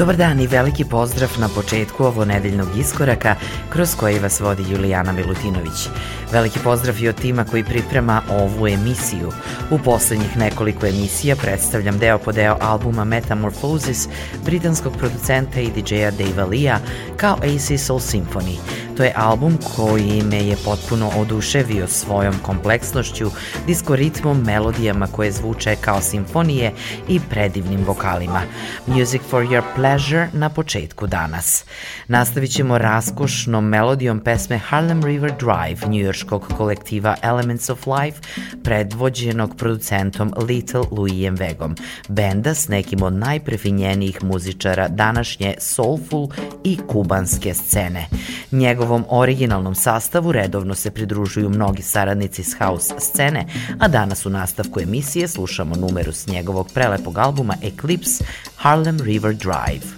Dobar dan i veliki pozdrav na početku ovo nedeljnog iskoraka kroz koji vas vodi Julijana Milutinović. Veliki pozdrav i od tima koji priprema ovu emisiju. U poslednjih nekoliko emisija predstavljam deo po deo albuma Metamorphosis britanskog producenta i DJ-a Dave Lia kao AC Soul Symphony. To je album koji me je potpuno oduševio svojom kompleksnošću, diskoritmom, melodijama koje zvuče kao simfonije i predivnim vokalima. Music for your pleasure na početku danas. Nastavit ćemo raskošnom melodijom pesme Harlem River Drive njujorskog kolektiva Elements of Life predvođenog producentom Little Louisem Vegom, benda s nekim od najprefinjenijih muzičara današnje soulful i kubanske scene. Njegovom originalnom sastavu redovno se pridružuju mnogi saradnici s house scene, a danas u nastavku emisije slušamo numeru s njegovog prelepog albuma Eclipse Harlem River Drive.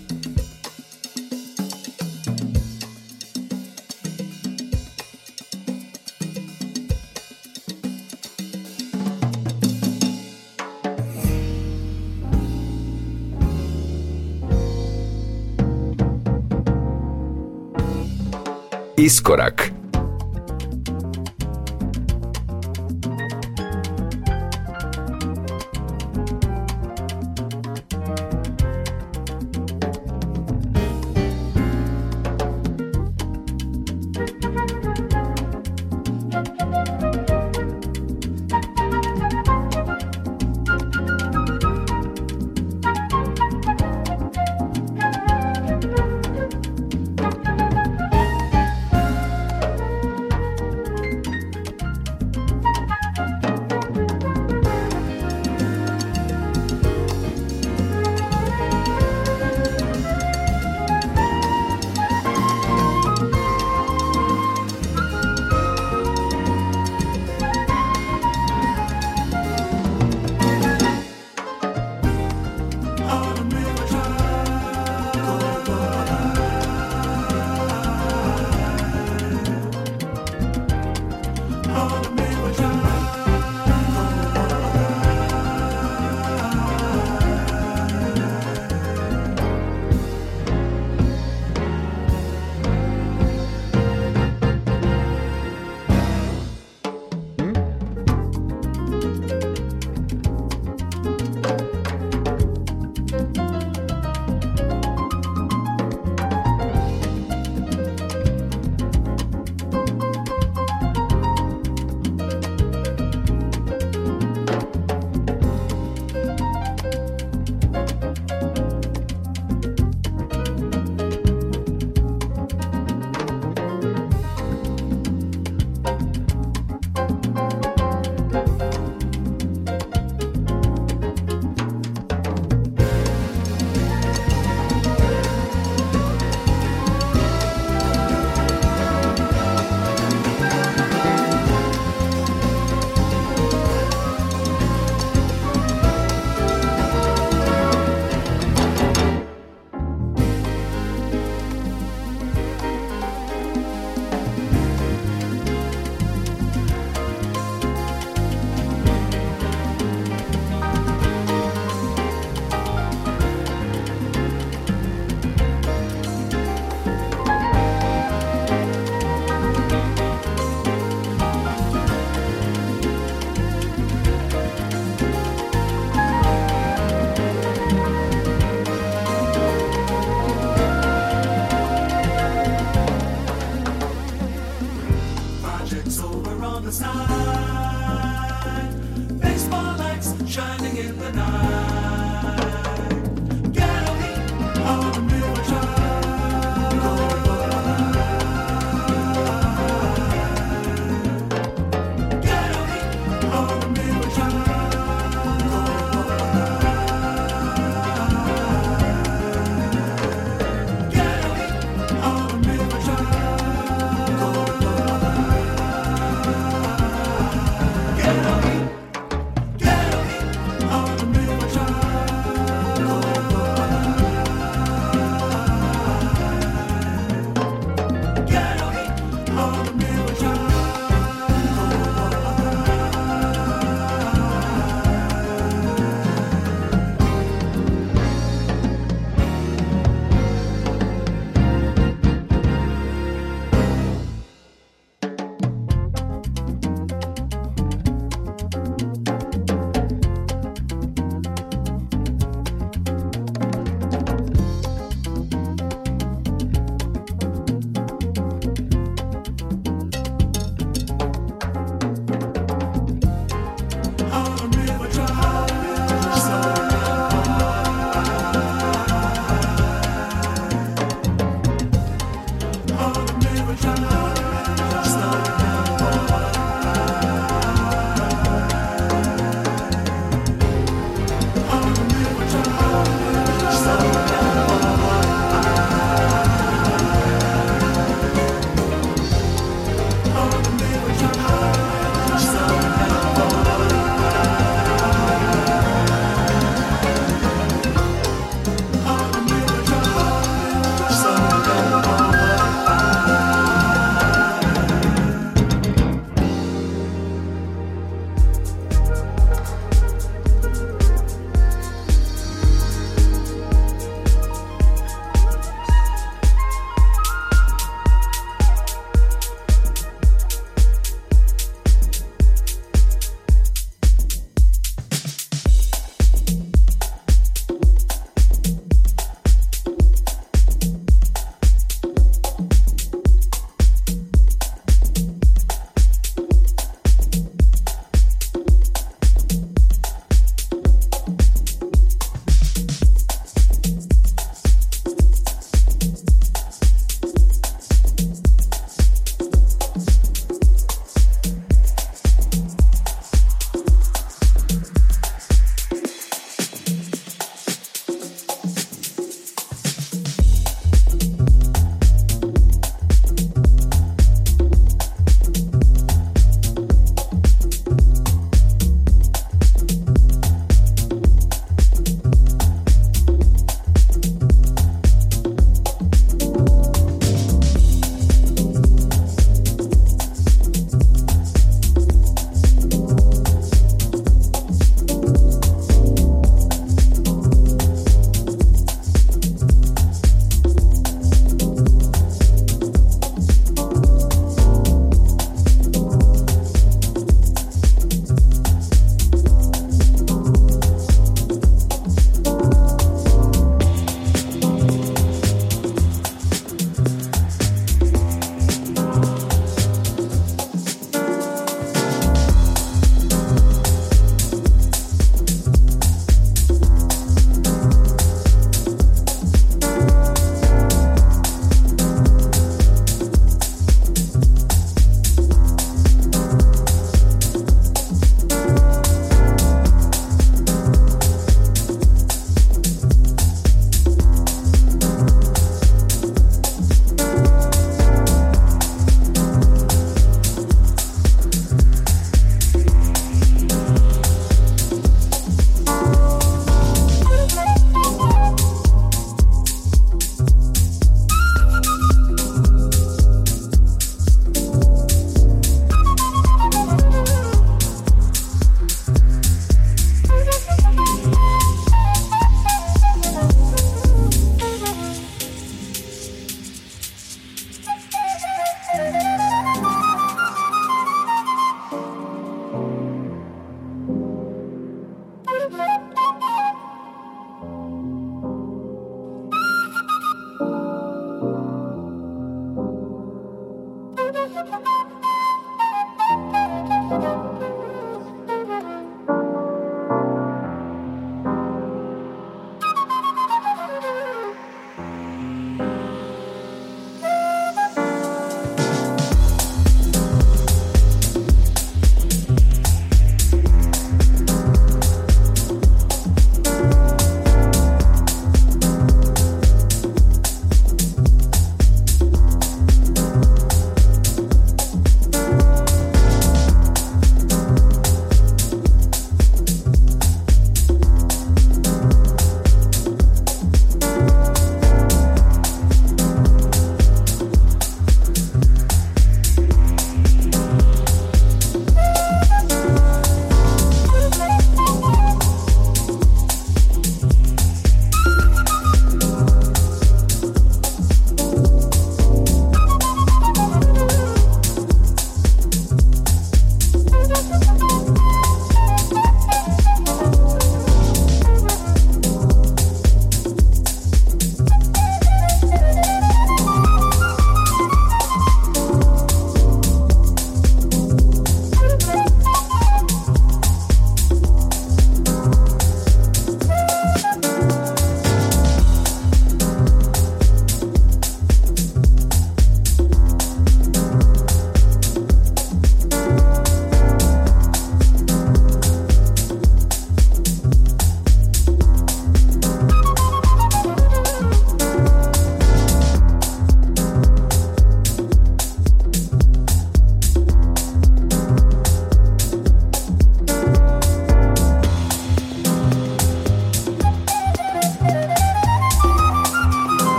Iskorak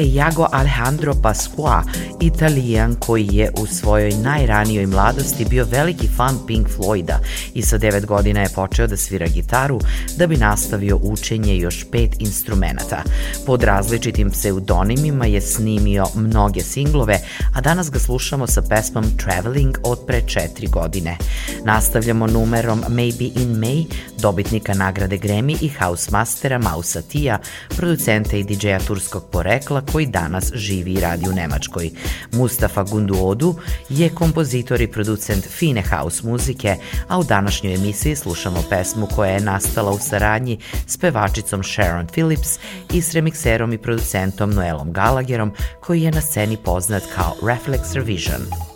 je Jago Alejandro Pasqua, italijan koji je u svojoj najranijoj mladosti bio veliki fan Pink Floyda i sa devet godina je počeo da svira gitaru da bi nastavio učenje još pet instrumenta. Pod različitim pseudonimima je snimio mnoge singlove, a danas ga slušamo sa pesmom Traveling od pre četiri godine. Nastavljamo numerom Maybe in May, dobitnika nagrade Grammy i house mastera Mausa Tija, producenta i DJ-a turskog porekla koji danas živi i radi u Nemačkoj. Mustafa Gunduodu je kompozitor i producent fine house muzike, a u današnjoj emisiji slušamo pesmu koja je nastala u saradnji s pevačicom Sharon Phillips i s remikserom i producentom Noelom Gallagherom, koji je na sceni poznat kao Reflex Revision.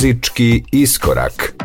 Muzički iskorak.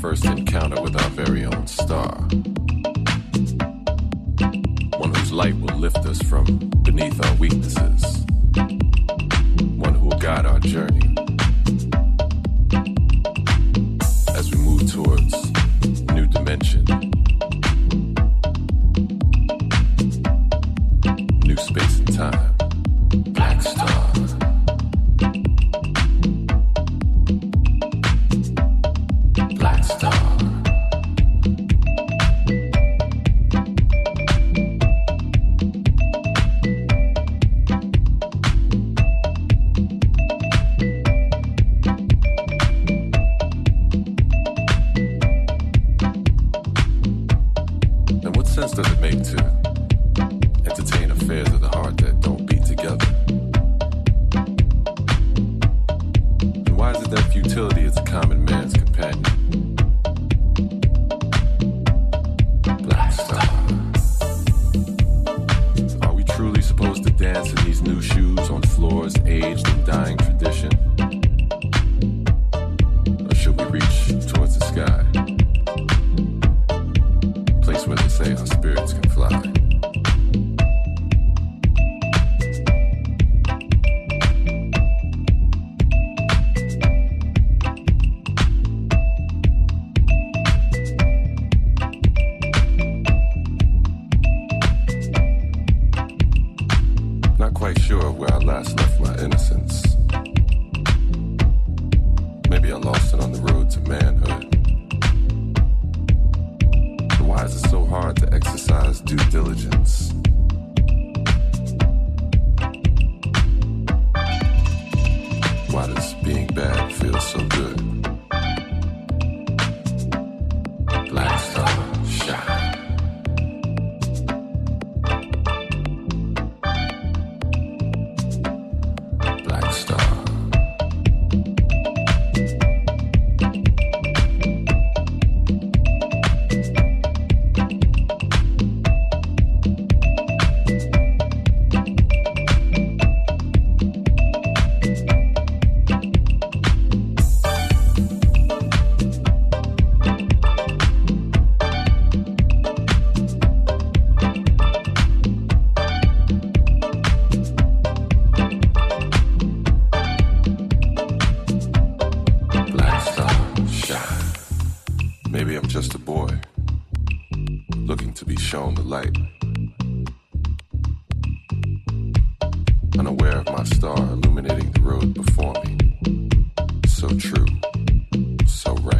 first encounter with our very own star. One whose light will lift us from beneath our weaknesses unaware of my star illuminating the road before me. So true, so right.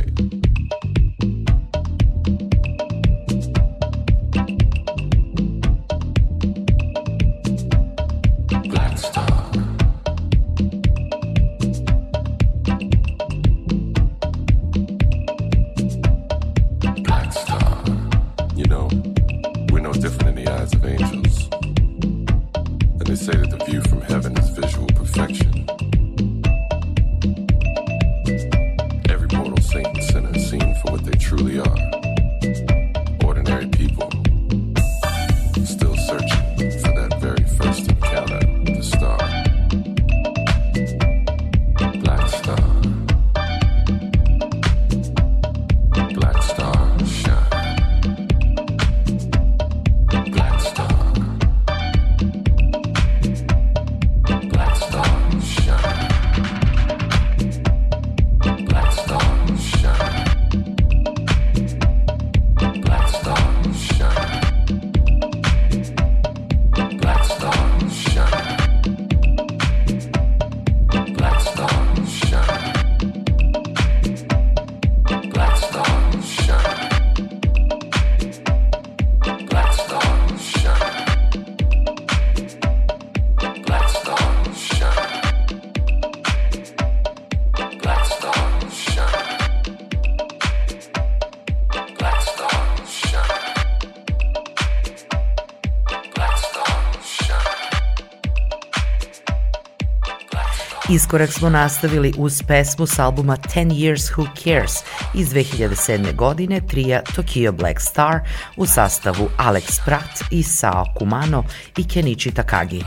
Iskorak smo nastavili uz pesmu s albuma 10 Years Who Cares iz 2007. godine trija Tokyo Black Star u sastavu Alex Pratt i Sao Kumano i Kenichi Takagi.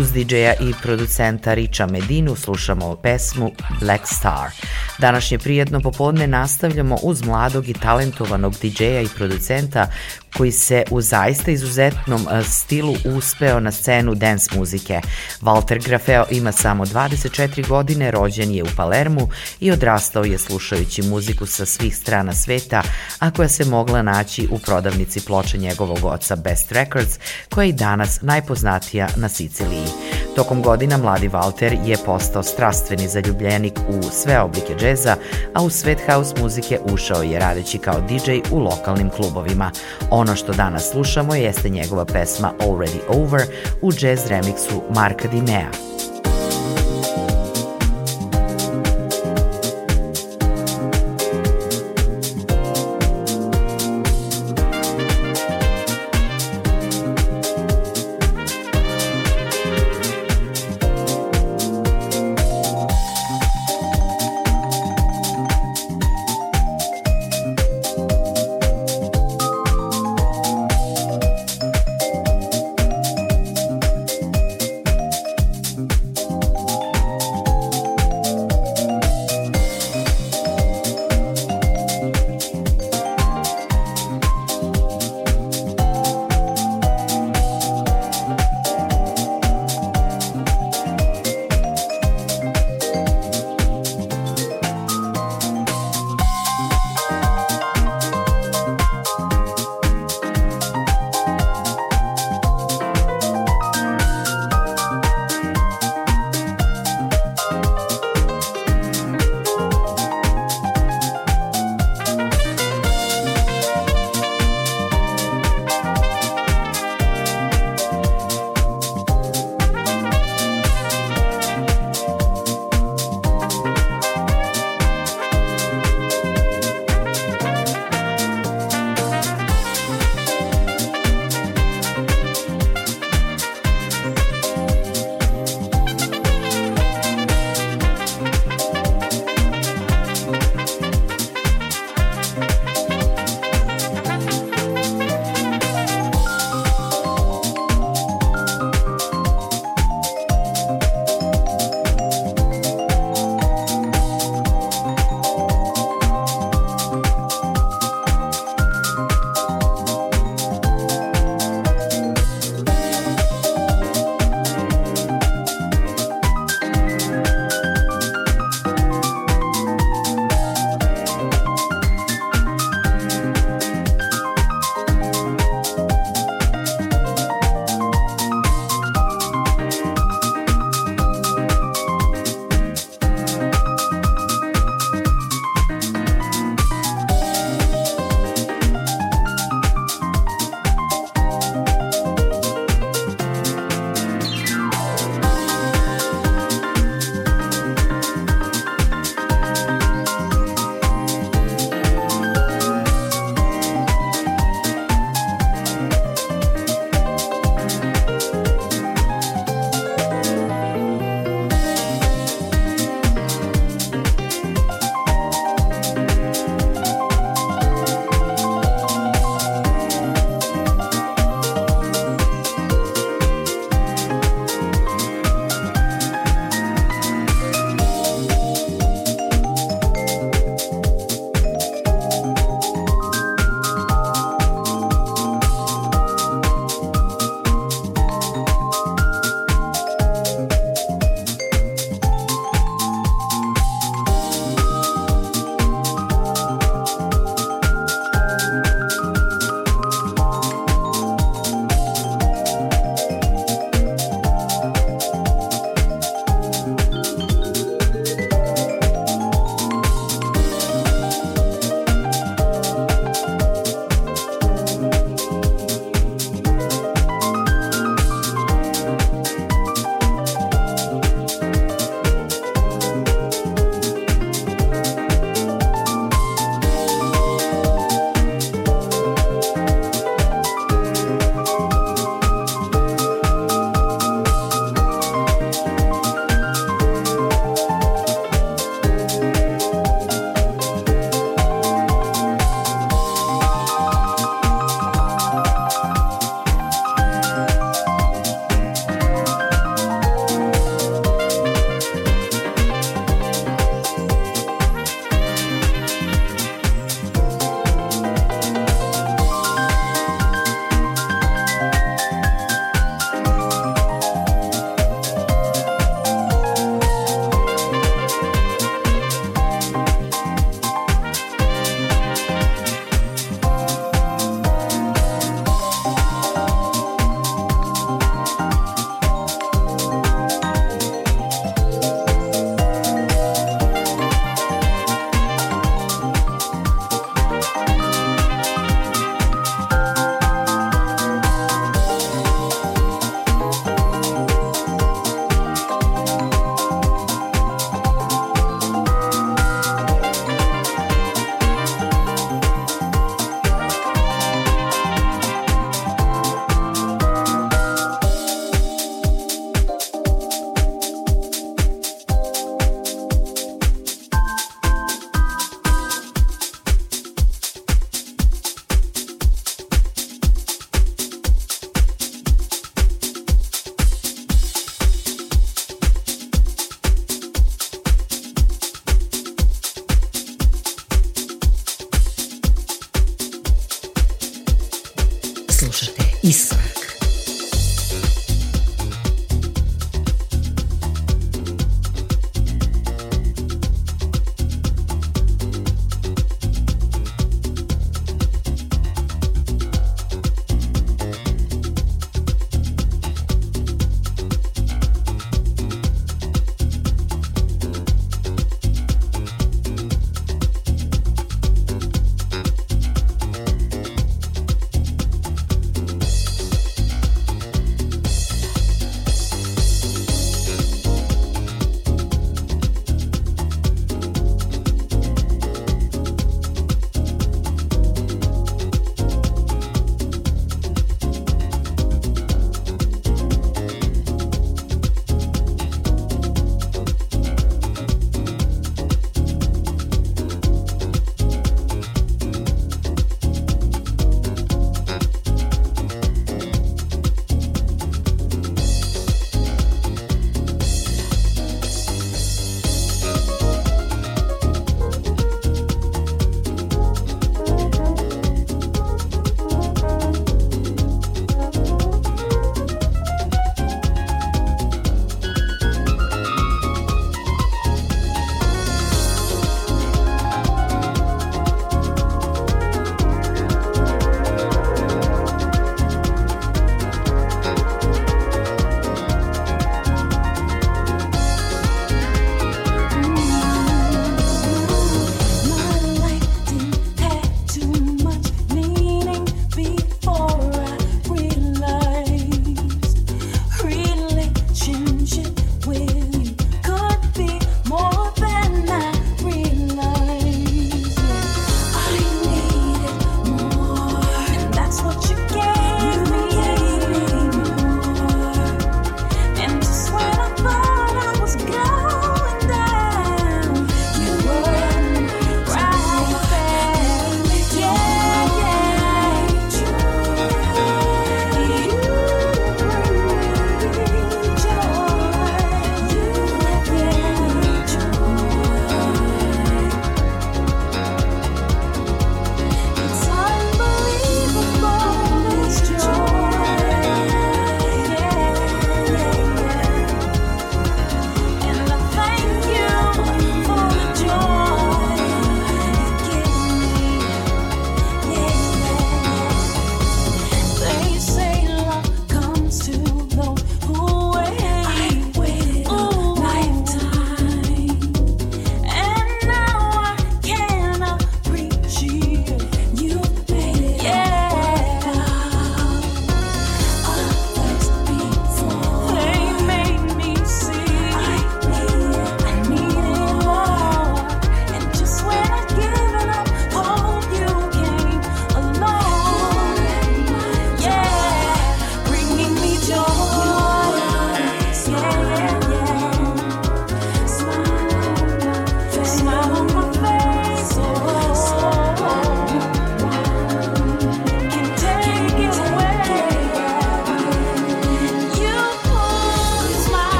Uz DJ-a i producenta Richa Medinu slušamo pesmu Black Star. Današnje prijetno popodne nastavljamo uz mladog i talentovanog DJ-a i producenta koji se u zaista izuzetnom e, stilu uspeo na scenu dance muzike. Walter Grafeo ima samo 24 godine, rođen je u Palermu i odrastao je slušajući muziku sa svih strana sveta, a koja se mogla naći u prodavnici ploče njegovog oca Best Records, koja je i danas najpoznatija na Siciliji. Tokom godina mladi Walter je postao strastveni zaljubljenik u sve oblike džeza, a u svet house muzike ušao je radeći kao DJ u lokalnim klubovima. Ono što danas slušamo jeste njegova pesma Already Over u jazz remiksu Marka Dimea.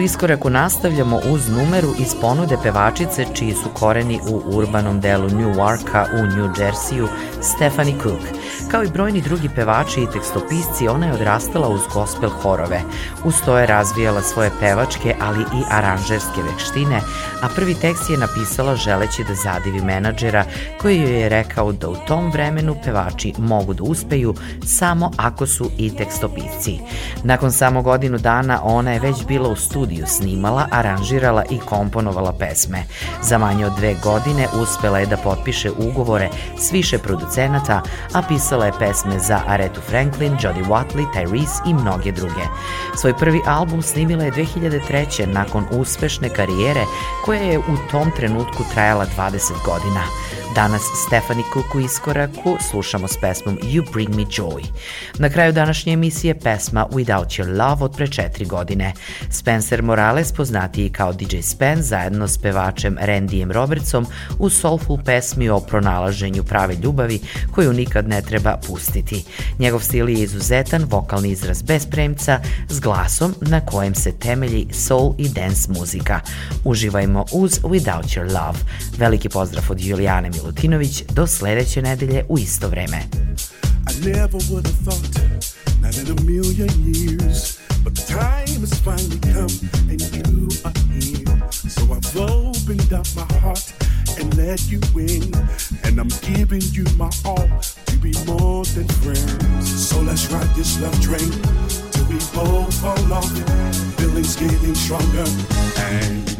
Danas u Iskoraku nastavljamo uz numeru iz ponude pevačice čiji su koreni u urbanom delu Newarka u New Jerseyu, Stephanie Cook. Kao i brojni drugi pevači i tekstopisci, ona je odrastala uz gospel horove. Uz to je razvijala svoje pevačke, ali i aranžerske veštine, a prvi tekst je napisala želeći da zadivi menadžera koji joj je rekao da u tom vremenu pevači mogu da uspeju samo ako su i tekstopisci. Nakon samo godinu dana ona je već bila u studiju snimala, aranžirala i komponovala pesme. Za manje od dve godine uspela je da potpiše ugovore s više producenata, a pisala je pesme za Arethu Franklin, Jodie Watley, Tyrese i mnoge druge. Svoj prvi album snimila je 2003. nakon uspešne karijere koja je u tom trenutku trajala 20 godina. Danas Stefani Cook u iskoraku slušamo s pesmom You Bring Me Joy. Na kraju današnje emisije pesma Without Your Love od pre četiri godine. Spencer Morales, poznatiji kao DJ Spen, zajedno s pevačem Randyjem Robertsom u soulful pesmi o pronalaženju prave ljubavi koju nikad ne treba pustiti. Njegov stil je izuzetan, vokalni izraz bez premca, s glasom na kojem se temelji soul i dance muzika. Uživajmo uz Without Your Love. Veliki pozdrav od Julijane Milutinović do sledeće nedelje u isto vreme. I never would have thought, not in a million years, but the time has finally come and you are here. So I've opened up my heart and let you in, and I'm giving you my all to be more than friends. So let's ride this love train till we both fall off. Feelings getting stronger, and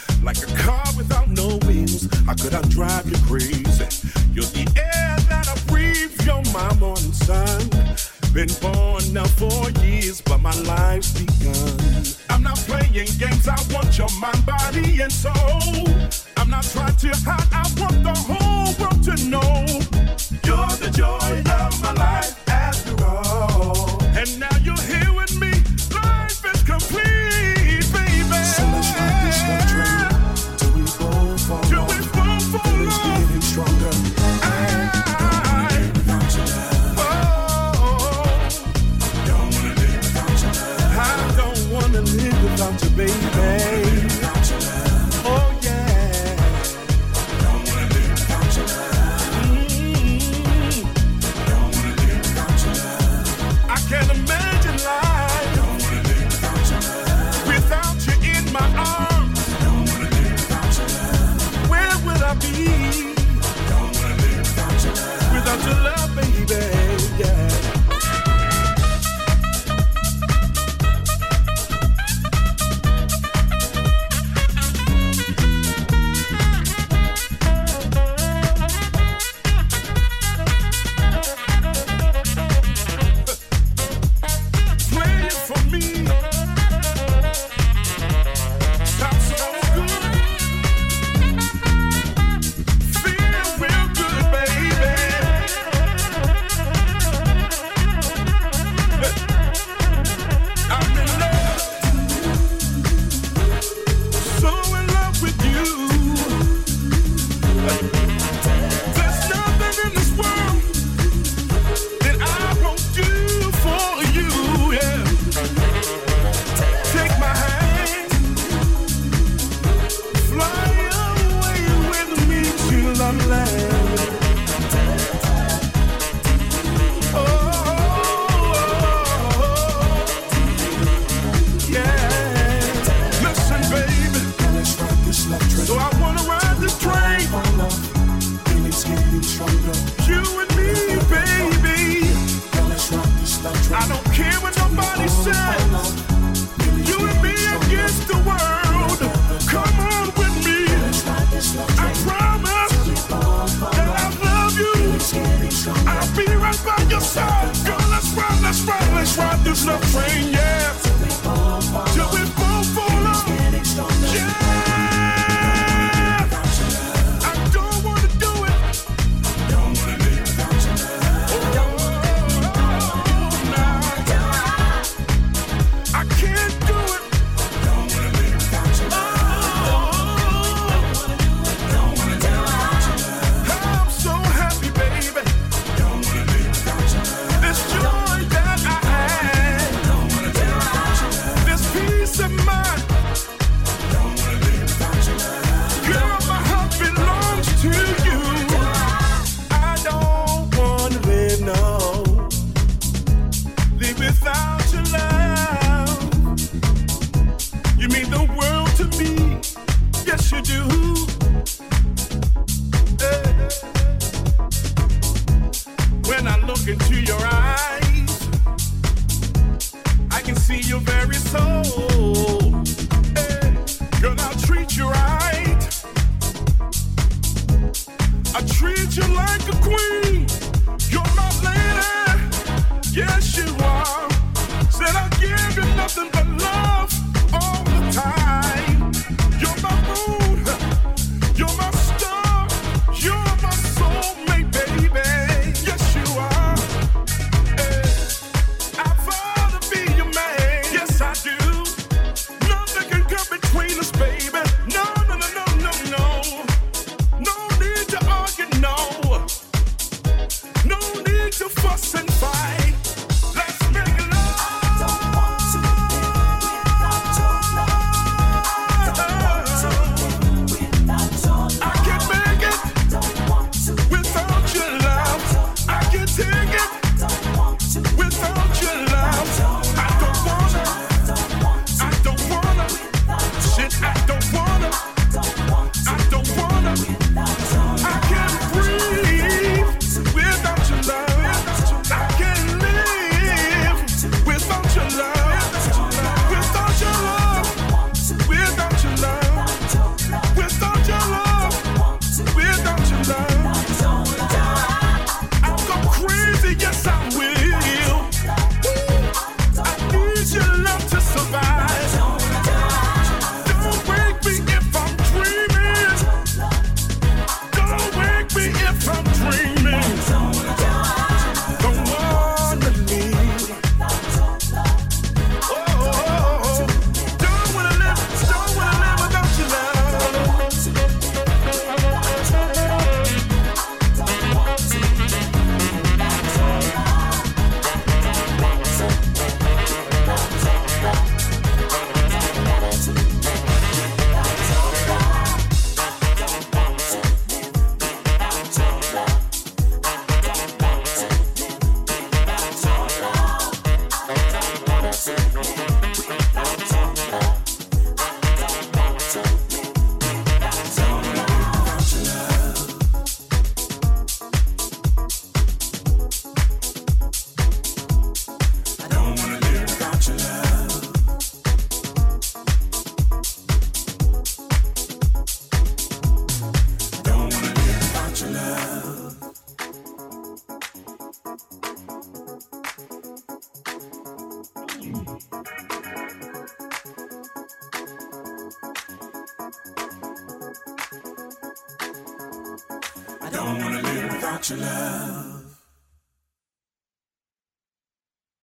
Like a car without no wheels, how could I drive you crazy? You're the air that I breathe, you're my morning sun. Been born now for years, but my life's begun. I'm not playing games, I want your mind, body, and soul. I'm not trying to hide, I want the whole world to know. You're the joy of my life after all. And now